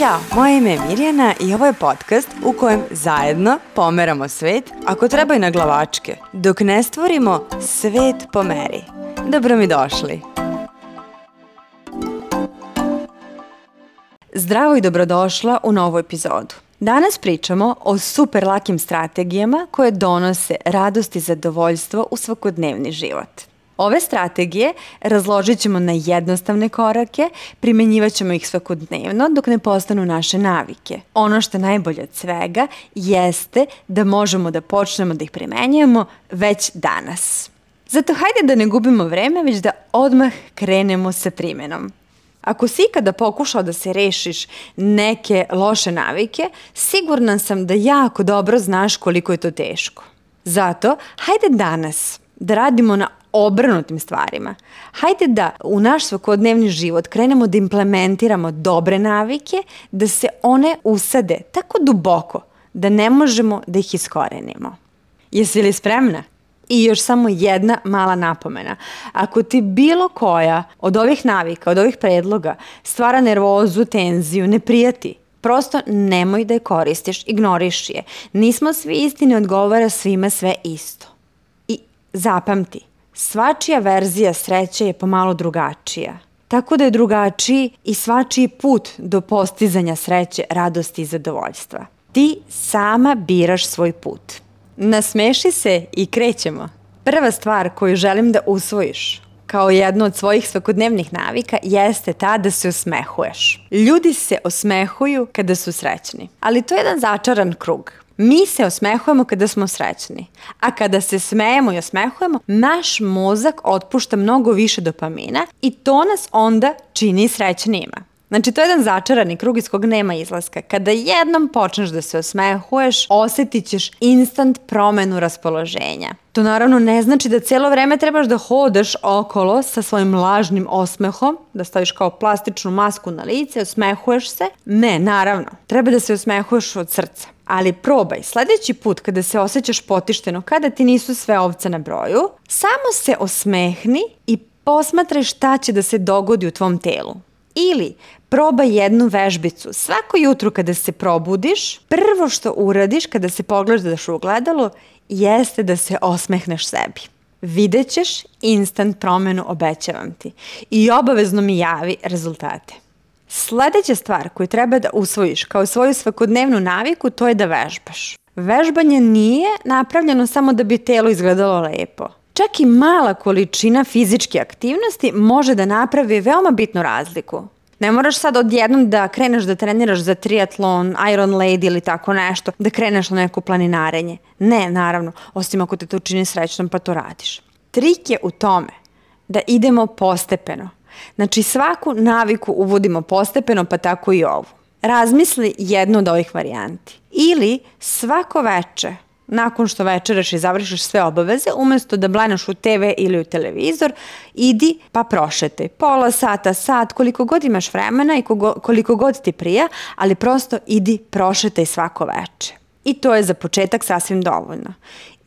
Ćao, moje ime je Mirjana i ovo je podcast u kojem zajedno pomeramo svet, ako treba i na glavačke, dok ne stvorimo svet po meri. Dobro mi došli! Zdravo i dobrodošla u novu epizodu. Danas pričamo o super lakim strategijama koje donose radost i zadovoljstvo u svakodnevni život. Ove strategije razložit ćemo na jednostavne korake, primenjivat ćemo ih svakodnevno dok ne postanu naše navike. Ono što je najbolje od svega jeste da možemo da počnemo da ih primenjujemo već danas. Zato hajde da ne gubimo vreme, već da odmah krenemo sa primjenom. Ako si ikada pokušao da se rešiš neke loše navike, sigurna sam da jako dobro znaš koliko je to teško. Zato, hajde danas da radimo na obrnutim stvarima. Hajde da u naš svakodnevni život krenemo da implementiramo dobre navike, da se one usade tako duboko da ne možemo da ih iskorenimo. Jesi li spremna? I još samo jedna mala napomena. Ako ti bilo koja od ovih navika, od ovih predloga stvara nervozu, tenziju, ne prijati, prosto nemoj da je koristiš, ignoriš je. Nismo svi isti, odgovara svima sve isto. I zapamti, svačija verzija sreće je pomalo drugačija. Tako da je drugačiji i svačiji put do postizanja sreće, radosti i zadovoljstva. Ti sama biraš svoj put. Nasmeši se i krećemo. Prva stvar koju želim da usvojiš kao jednu od svojih svakodnevnih navika jeste ta da se osmehuješ. Ljudi se osmehuju kada su srećni, ali to je jedan začaran krug. Mi se osmehujemo kada smo srećni, a kada se smejemo i osmehujemo, naš mozak otpušta mnogo više dopamina i to nas onda čini srećnijima. Znači, to je jedan začarani krug iz kog nema izlaska. Kada jednom počneš da se osmehuješ, osjetit ćeš instant promenu raspoloženja. To naravno ne znači da cijelo vreme trebaš da hodaš okolo sa svojim lažnim osmehom, da staviš kao plastičnu masku na lice, osmehuješ se. Ne, naravno. Treba da se osmehuješ od srca. Ali probaj, sljedeći put kada se osjećaš potišteno, kada ti nisu sve ovce na broju, samo se osmehni i posmatraj šta će da se dogodi u tvom telu. Ili Proba jednu vežbicu. Svako jutro kada se probudiš, prvo što uradiš kada se pogledaš u ogledalo jeste da se osmehneš sebi. Videćeš instant promenu, obećavam ti. I obavezno mi javi rezultate. Sledeća stvar koju treba da usvojiš kao svoju svakodnevnu naviku to je da vežbaš. Vežbanje nije napravljeno samo da bi telo izgledalo lepo. Čak i mala količina fizičke aktivnosti može da napravi veoma bitnu razliku. Ne moraš sad odjednom da kreneš da treniraš za triatlon, Iron Lady ili tako nešto, da kreneš na neko planinarenje. Ne, naravno, osim ako te to čini srećnom pa to radiš. Trik je u tome da idemo postepeno. Znači svaku naviku uvodimo postepeno pa tako i ovu. Razmisli jednu od ovih varijanti. Ili svako veče nakon što večeraš i završiš sve obaveze, umjesto da blaneš u TV ili u televizor, idi pa prošete. Pola sata, sat, koliko god imaš vremena i koliko god ti prija, ali prosto idi prošetaj svako veče. I to je za početak sasvim dovoljno.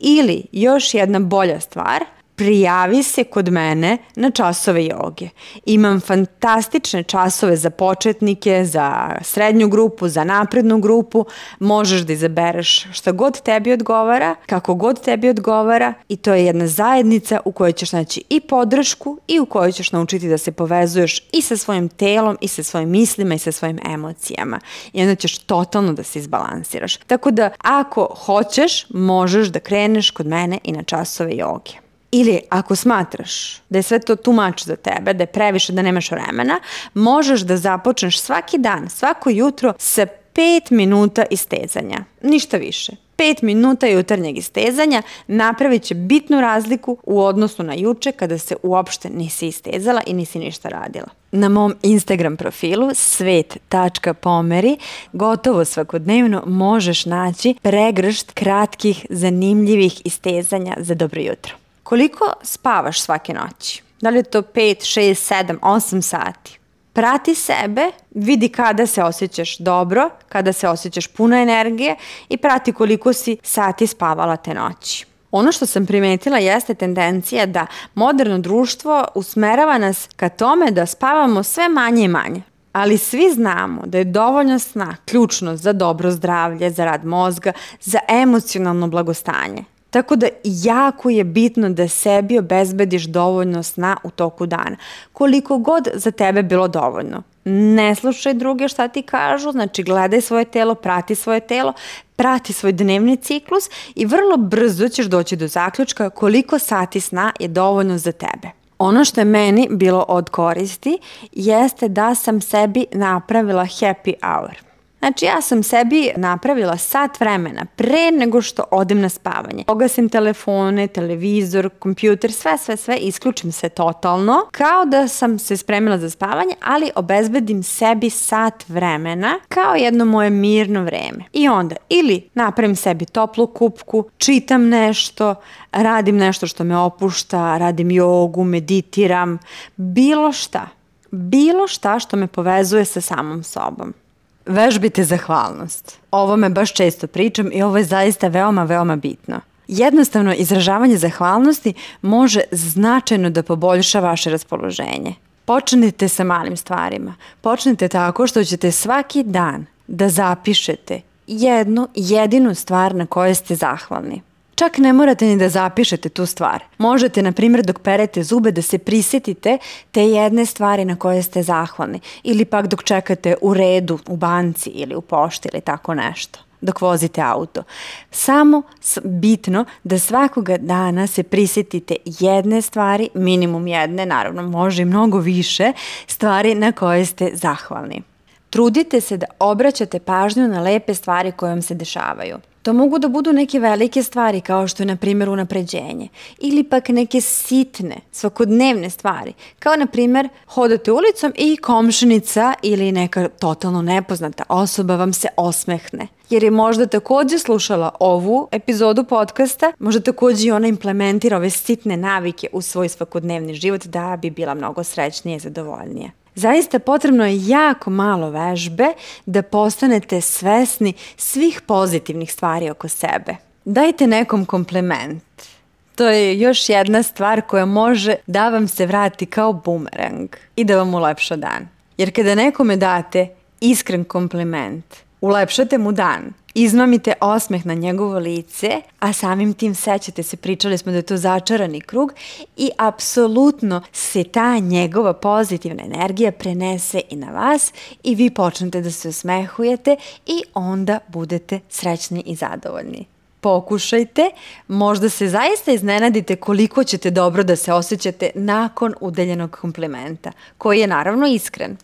Ili još jedna bolja stvar, prijavi se kod mene na časove joge. Imam fantastične časove za početnike, za srednju grupu, za naprednu grupu. Možeš da izabereš šta god tebi odgovara, kako god tebi odgovara i to je jedna zajednica u kojoj ćeš naći i podršku i u kojoj ćeš naučiti da se povezuješ i sa svojim telom i sa svojim mislima i sa svojim emocijama. I onda ćeš totalno da se izbalansiraš. Tako da ako hoćeš, možeš da kreneš kod mene i na časove joge. Ili ako smatraš da je sve to tumač za tebe, da je previše, da nemaš vremena, možeš da započneš svaki dan, svako jutro sa 5 minuta istezanja. Ništa više. 5 minuta jutarnjeg istezanja napravit će bitnu razliku u odnosu na juče kada se uopšte nisi istezala i nisi ništa radila. Na mom Instagram profilu svet.pomeri gotovo svakodnevno možeš naći pregršt kratkih, zanimljivih istezanja za dobro jutro. Koliko spavaš svake noći? Da li je to 5, 6, 7, 8 sati? Prati sebe, vidi kada se osjećaš dobro, kada se osjećaš puno energije i prati koliko si sati spavala te noći. Ono što sam primetila jeste tendencija da moderno društvo usmerava nas ka tome da spavamo sve manje i manje. Ali svi znamo da je dovoljno sna ključno za dobro zdravlje, za rad mozga, za emocionalno blagostanje. Tako da jako je bitno da sebi obezbediš dovoljno sna u toku dana. Koliko god za tebe bilo dovoljno. Ne slušaj druge šta ti kažu, znači gledaj svoje telo, prati svoje telo, prati svoj dnevni ciklus i vrlo brzo ćeš doći do zaključka koliko sati sna je dovoljno za tebe. Ono što je meni bilo od koristi jeste da sam sebi napravila happy hour. Znači ja sam sebi napravila sat vremena pre nego što odem na spavanje. Pogasim telefone, televizor, kompjuter, sve, sve, sve, isključim se totalno. Kao da sam se spremila za spavanje, ali obezbedim sebi sat vremena kao jedno moje mirno vreme. I onda ili napravim sebi toplu kupku, čitam nešto, radim nešto što me opušta, radim jogu, meditiram, bilo šta. Bilo šta što me povezuje sa samom sobom. Vežbite zahvalnost. Ovo me baš često pričam i ovo je zaista veoma, veoma bitno. Jednostavno izražavanje zahvalnosti može značajno da poboljša vaše raspoloženje. Počnite sa malim stvarima. Počnite tako što ćete svaki dan da zapišete jednu jedinu stvar na kojoj ste zahvalni. Čak ne morate ni da zapišete tu stvar. Možete, na primjer, dok perete zube da se prisjetite te jedne stvari na koje ste zahvalni ili pak dok čekate u redu u banci ili u pošti ili tako nešto dok vozite auto. Samo bitno da svakoga dana se prisjetite jedne stvari, minimum jedne, naravno može i mnogo više, stvari na koje ste zahvalni. Trudite se da obraćate pažnju na lepe stvari koje vam se dešavaju. To mogu da budu neke velike stvari kao što je na primjer unapređenje ili pak neke sitne, svakodnevne stvari. Kao na primjer hodate ulicom i komšnica ili neka totalno nepoznata osoba vam se osmehne jer je možda također slušala ovu epizodu podcasta, možda također i ona implementira ove sitne navike u svoj svakodnevni život da bi bila mnogo srećnije i zadovoljnija. Zaista potrebno je jako malo vežbe da postanete svesni svih pozitivnih stvari oko sebe. Dajte nekom komplement. To je još jedna stvar koja može da vam se vrati kao bumerang i da vam ulepša dan. Jer kada nekome date iskren kompliment, ulepšate mu dan – iznomite osmeh na njegovo lice, a samim tim sećate se, pričali smo da je to začarani krug i apsolutno se ta njegova pozitivna energija prenese i na vas i vi počnete da se osmehujete i onda budete srećni i zadovoljni pokušajte, možda se zaista iznenadite koliko ćete dobro da se osjećate nakon udeljenog komplimenta, koji je naravno iskren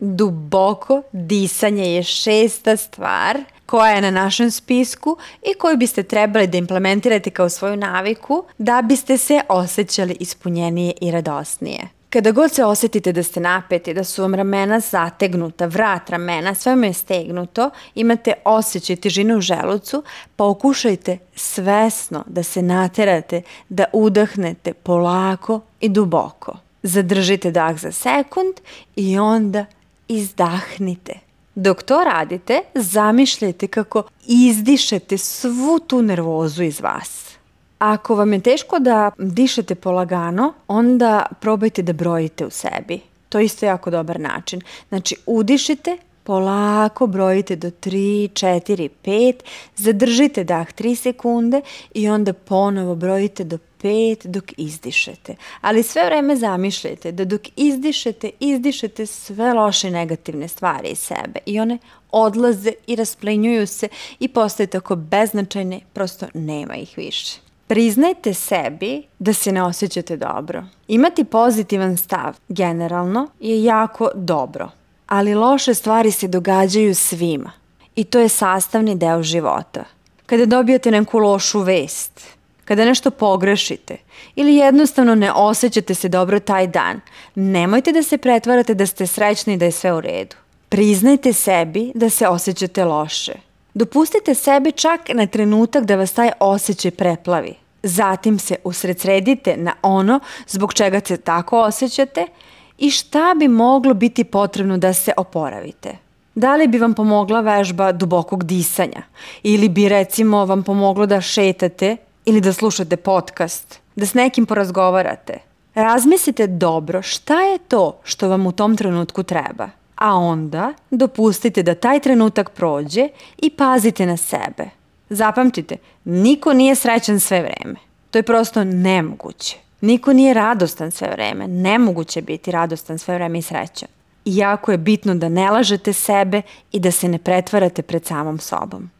duboko disanje je šesta stvar koja je na našem spisku i koju biste trebali da implementirate kao svoju naviku da biste se osjećali ispunjenije i radosnije. Kada god se osjetite da ste napeti, da su vam ramena zategnuta, vrat ramena, sve vam je stegnuto, imate osjećaj težine u želucu, pokušajte svesno da se naterate, da udahnete polako i duboko. Zadržite dah za sekund i onda izdahnite. Dok to radite, zamišljajte kako izdišete svu tu nervozu iz vas. Ako vam je teško da dišete polagano, onda probajte da brojite u sebi. To je isto jako dobar način. Znači, udišite, polako brojite do 3, 4, 5, zadržite dah 3 sekunde i onda ponovo brojite do 5 dok izdišete. Ali sve vreme zamišljajte da dok izdišete, izdišete sve loše negativne stvari iz sebe i one odlaze i rasplenjuju se i postaju tako beznačajne, prosto nema ih više. Priznajte sebi da se ne osjećate dobro. Imati pozitivan stav generalno je jako dobro ali loše stvari se događaju svima i to je sastavni deo života. Kada dobijete neku lošu vest, kada nešto pogrešite ili jednostavno ne osjećate se dobro taj dan, nemojte da se pretvarate da ste srećni i da je sve u redu. Priznajte sebi da se osjećate loše. Dopustite sebi čak na trenutak da vas taj osjećaj preplavi. Zatim se usredsredite na ono zbog čega se tako osjećate – i šta bi moglo biti potrebno da se oporavite. Da li bi vam pomogla vežba dubokog disanja ili bi recimo vam pomoglo da šetate ili da slušate podcast, da s nekim porazgovarate. Razmislite dobro šta je to što vam u tom trenutku treba, a onda dopustite da taj trenutak prođe i pazite na sebe. Zapamtite, niko nije srećan sve vreme. To je prosto nemoguće. Niko nije radostan sve vreme. Nemoguće biti radostan sve vreme i srećan. jako je bitno da ne lažete sebe i da se ne pretvarate pred samom sobom.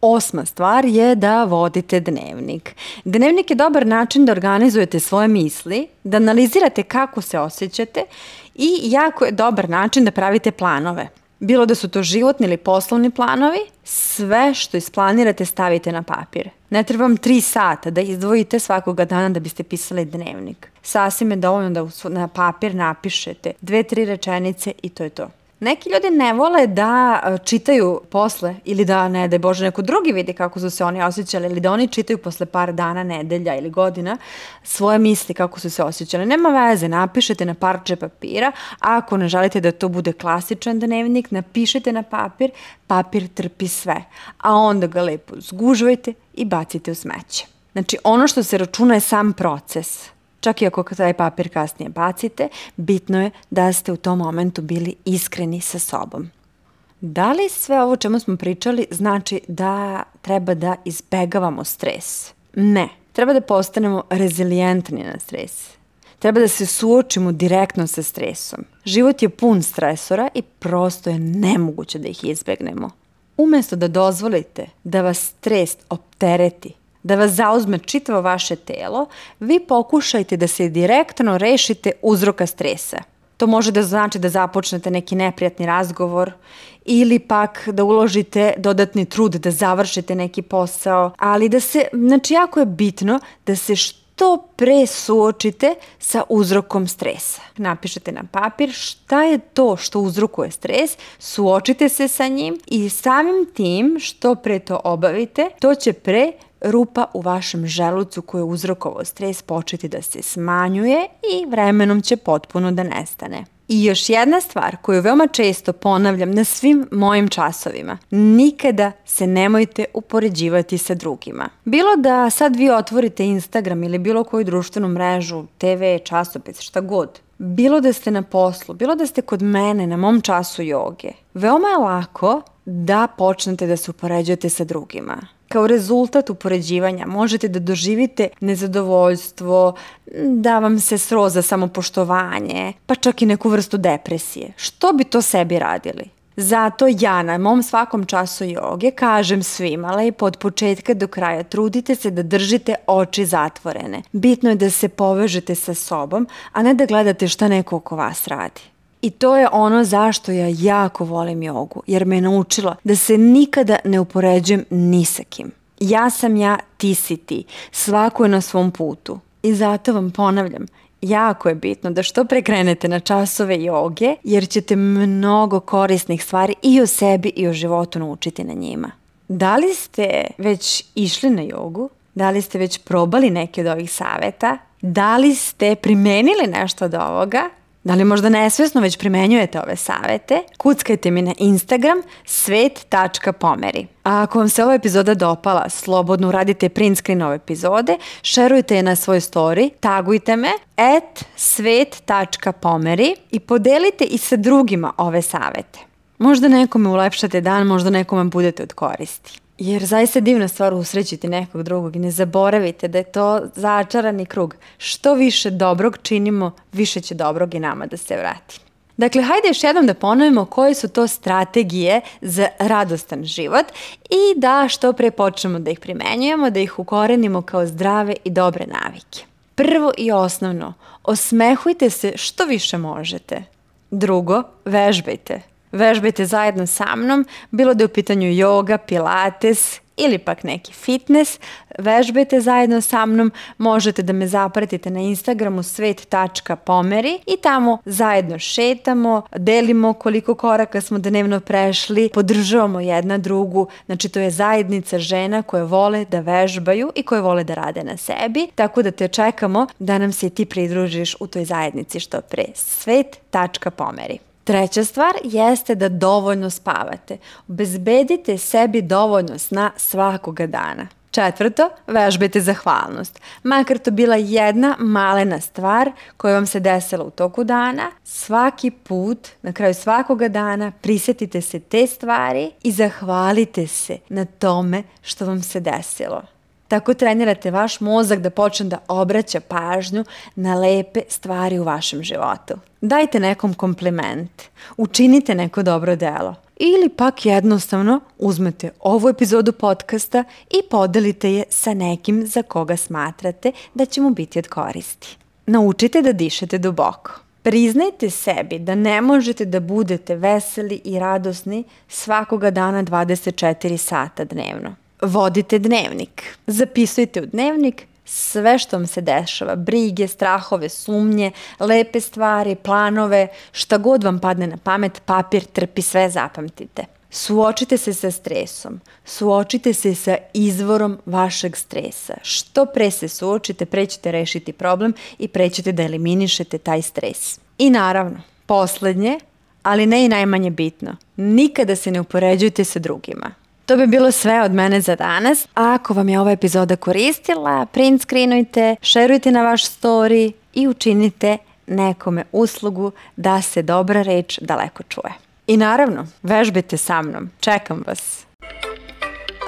Osma stvar je da vodite dnevnik. Dnevnik je dobar način da organizujete svoje misli, da analizirate kako se osjećate i jako je dobar način da pravite planove bilo da su to životni ili poslovni planovi, sve što isplanirate stavite na papir. Ne treba vam tri sata da izdvojite svakoga dana da biste pisali dnevnik. Sasvim je dovoljno da na papir napišete dve, tri rečenice i to je to. Neki ljudi ne vole da e, čitaju posle ili da ne da Bože neko drugi vidi kako su se oni osjećali ili da oni čitaju posle par dana, nedelja ili godina svoje misli kako su se osjećali. Nema veze, napišete na parče papira, a ako ne želite da to bude klasičan dnevnik, napišete na papir, papir trpi sve, a onda ga lepo zgužujete i bacite u smeće. Znači ono što se računa je sam proces Čak i ako taj papir kasnije bacite, bitno je da ste u tom momentu bili iskreni sa sobom. Da li sve ovo čemu smo pričali znači da treba da izbegavamo stres? Ne. Treba da postanemo rezilijentni na stres. Treba da se suočimo direktno sa stresom. Život je pun stresora i prosto je nemoguće da ih izbegnemo. Umesto da dozvolite da vas stres optereti, da vas zauzme čitavo vaše telo, vi pokušajte da se direktno rešite uzroka stresa. To može da znači da započnete neki neprijatni razgovor ili pak da uložite dodatni trud da završite neki posao, ali da se, znači jako je bitno da se što pre suočite sa uzrokom stresa. Napišete na papir šta je to što uzrokuje stres, suočite se sa njim i samim tim što pre to obavite, to će pre rupa u vašem želucu koju je uzrokovao stres početi da se smanjuje i vremenom će potpuno da nestane. I još jedna stvar koju veoma često ponavljam na svim mojim časovima. Nikada se nemojte upoređivati sa drugima. Bilo da sad vi otvorite Instagram ili bilo koju društvenu mrežu, TV, časopis, šta god. Bilo da ste na poslu, bilo da ste kod mene na mom času joge. Veoma je lako da počnete da se upoređujete sa drugima kao rezultat upoređivanja možete da doživite nezadovoljstvo, da vam se sroza samopoštovanje, pa čak i neku vrstu depresije. Što bi to sebi radili? Zato ja na mom svakom času joge kažem svima i od početka do kraja trudite se da držite oči zatvorene. Bitno je da se povežete sa sobom, a ne da gledate šta neko oko vas radi. I to je ono zašto ja jako volim jogu, jer me je naučila da se nikada ne upoređujem ni sa kim. Ja sam ja, ti si ti. Svako je na svom putu. I zato vam ponavljam, jako je bitno da što prekrenete na časove joge, jer ćete mnogo korisnih stvari i o sebi i o životu naučiti na njima. Da li ste već išli na jogu? Da li ste već probali neke od ovih saveta? Da li ste primenili nešto od ovoga? Da li možda nesvjesno već primenjujete ove savete? Kuckajte mi na Instagram svet.pomeri. A ako vam se ova epizoda dopala, slobodno uradite print screen ove epizode, šerujte je na svoj story, tagujte me at svet.pomeri i podelite i sa drugima ove savete. Možda nekome ulepšate dan, možda nekome budete od koristi. Jer zaista je divna stvar usrećiti nekog drugog i ne zaboravite da je to začarani krug. Što više dobrog činimo, više će dobrog i nama da se vrati. Dakle, hajde još jednom da ponovimo koje su to strategije za radostan život i da što pre počnemo da ih primenjujemo, da ih ukorenimo kao zdrave i dobre navike. Prvo i osnovno, osmehujte se što više možete. Drugo, vežbajte. Vežbajte zajedno sa mnom, bilo da je u pitanju yoga, pilates ili pak neki fitness. Vežbajte zajedno sa mnom, možete da me zapratite na Instagramu svet.pomeri i tamo zajedno šetamo, delimo koliko koraka smo dnevno prešli, podržavamo jedna drugu, znači to je zajednica žena koje vole da vežbaju i koje vole da rade na sebi, tako da te čekamo da nam se ti pridružiš u toj zajednici što pre. Svet.pomeri Treća stvar jeste da dovoljno spavate. Obezbedite sebi dovoljno sna svakoga dana. Četvrto, vežbajte zahvalnost. Makar to bila jedna malena stvar koja vam se desila u toku dana, svaki put, na kraju svakoga dana, prisjetite se te stvari i zahvalite se na tome što vam se desilo. Tako trenirate vaš mozak da počne da obraća pažnju na lepe stvari u vašem životu. Dajte nekom kompliment, učinite neko dobro delo ili pak jednostavno uzmete ovu epizodu podcasta i podelite je sa nekim za koga smatrate da će mu biti od koristi. Naučite da dišete duboko. Priznajte sebi da ne možete da budete veseli i radosni svakoga dana 24 sata dnevno vodite dnevnik. Zapisujte u dnevnik sve što vam se dešava, brige, strahove, sumnje, lepe stvari, planove, šta god vam padne na pamet, papir trpi sve, zapamtite. Suočite se sa stresom, suočite se sa izvorom vašeg stresa. Što pre se suočite, pre ćete rešiti problem i pre da eliminišete taj stres. I naravno, poslednje, ali ne i najmanje bitno, nikada se ne upoređujte sa drugima. To bi bilo sve od mene za danas. A ako vam je ova epizoda koristila, print screenujte, šerujte na vaš story i učinite nekome uslugu da se dobra reč daleko čuje. I naravno, vežbajte sa mnom. Čekam vas.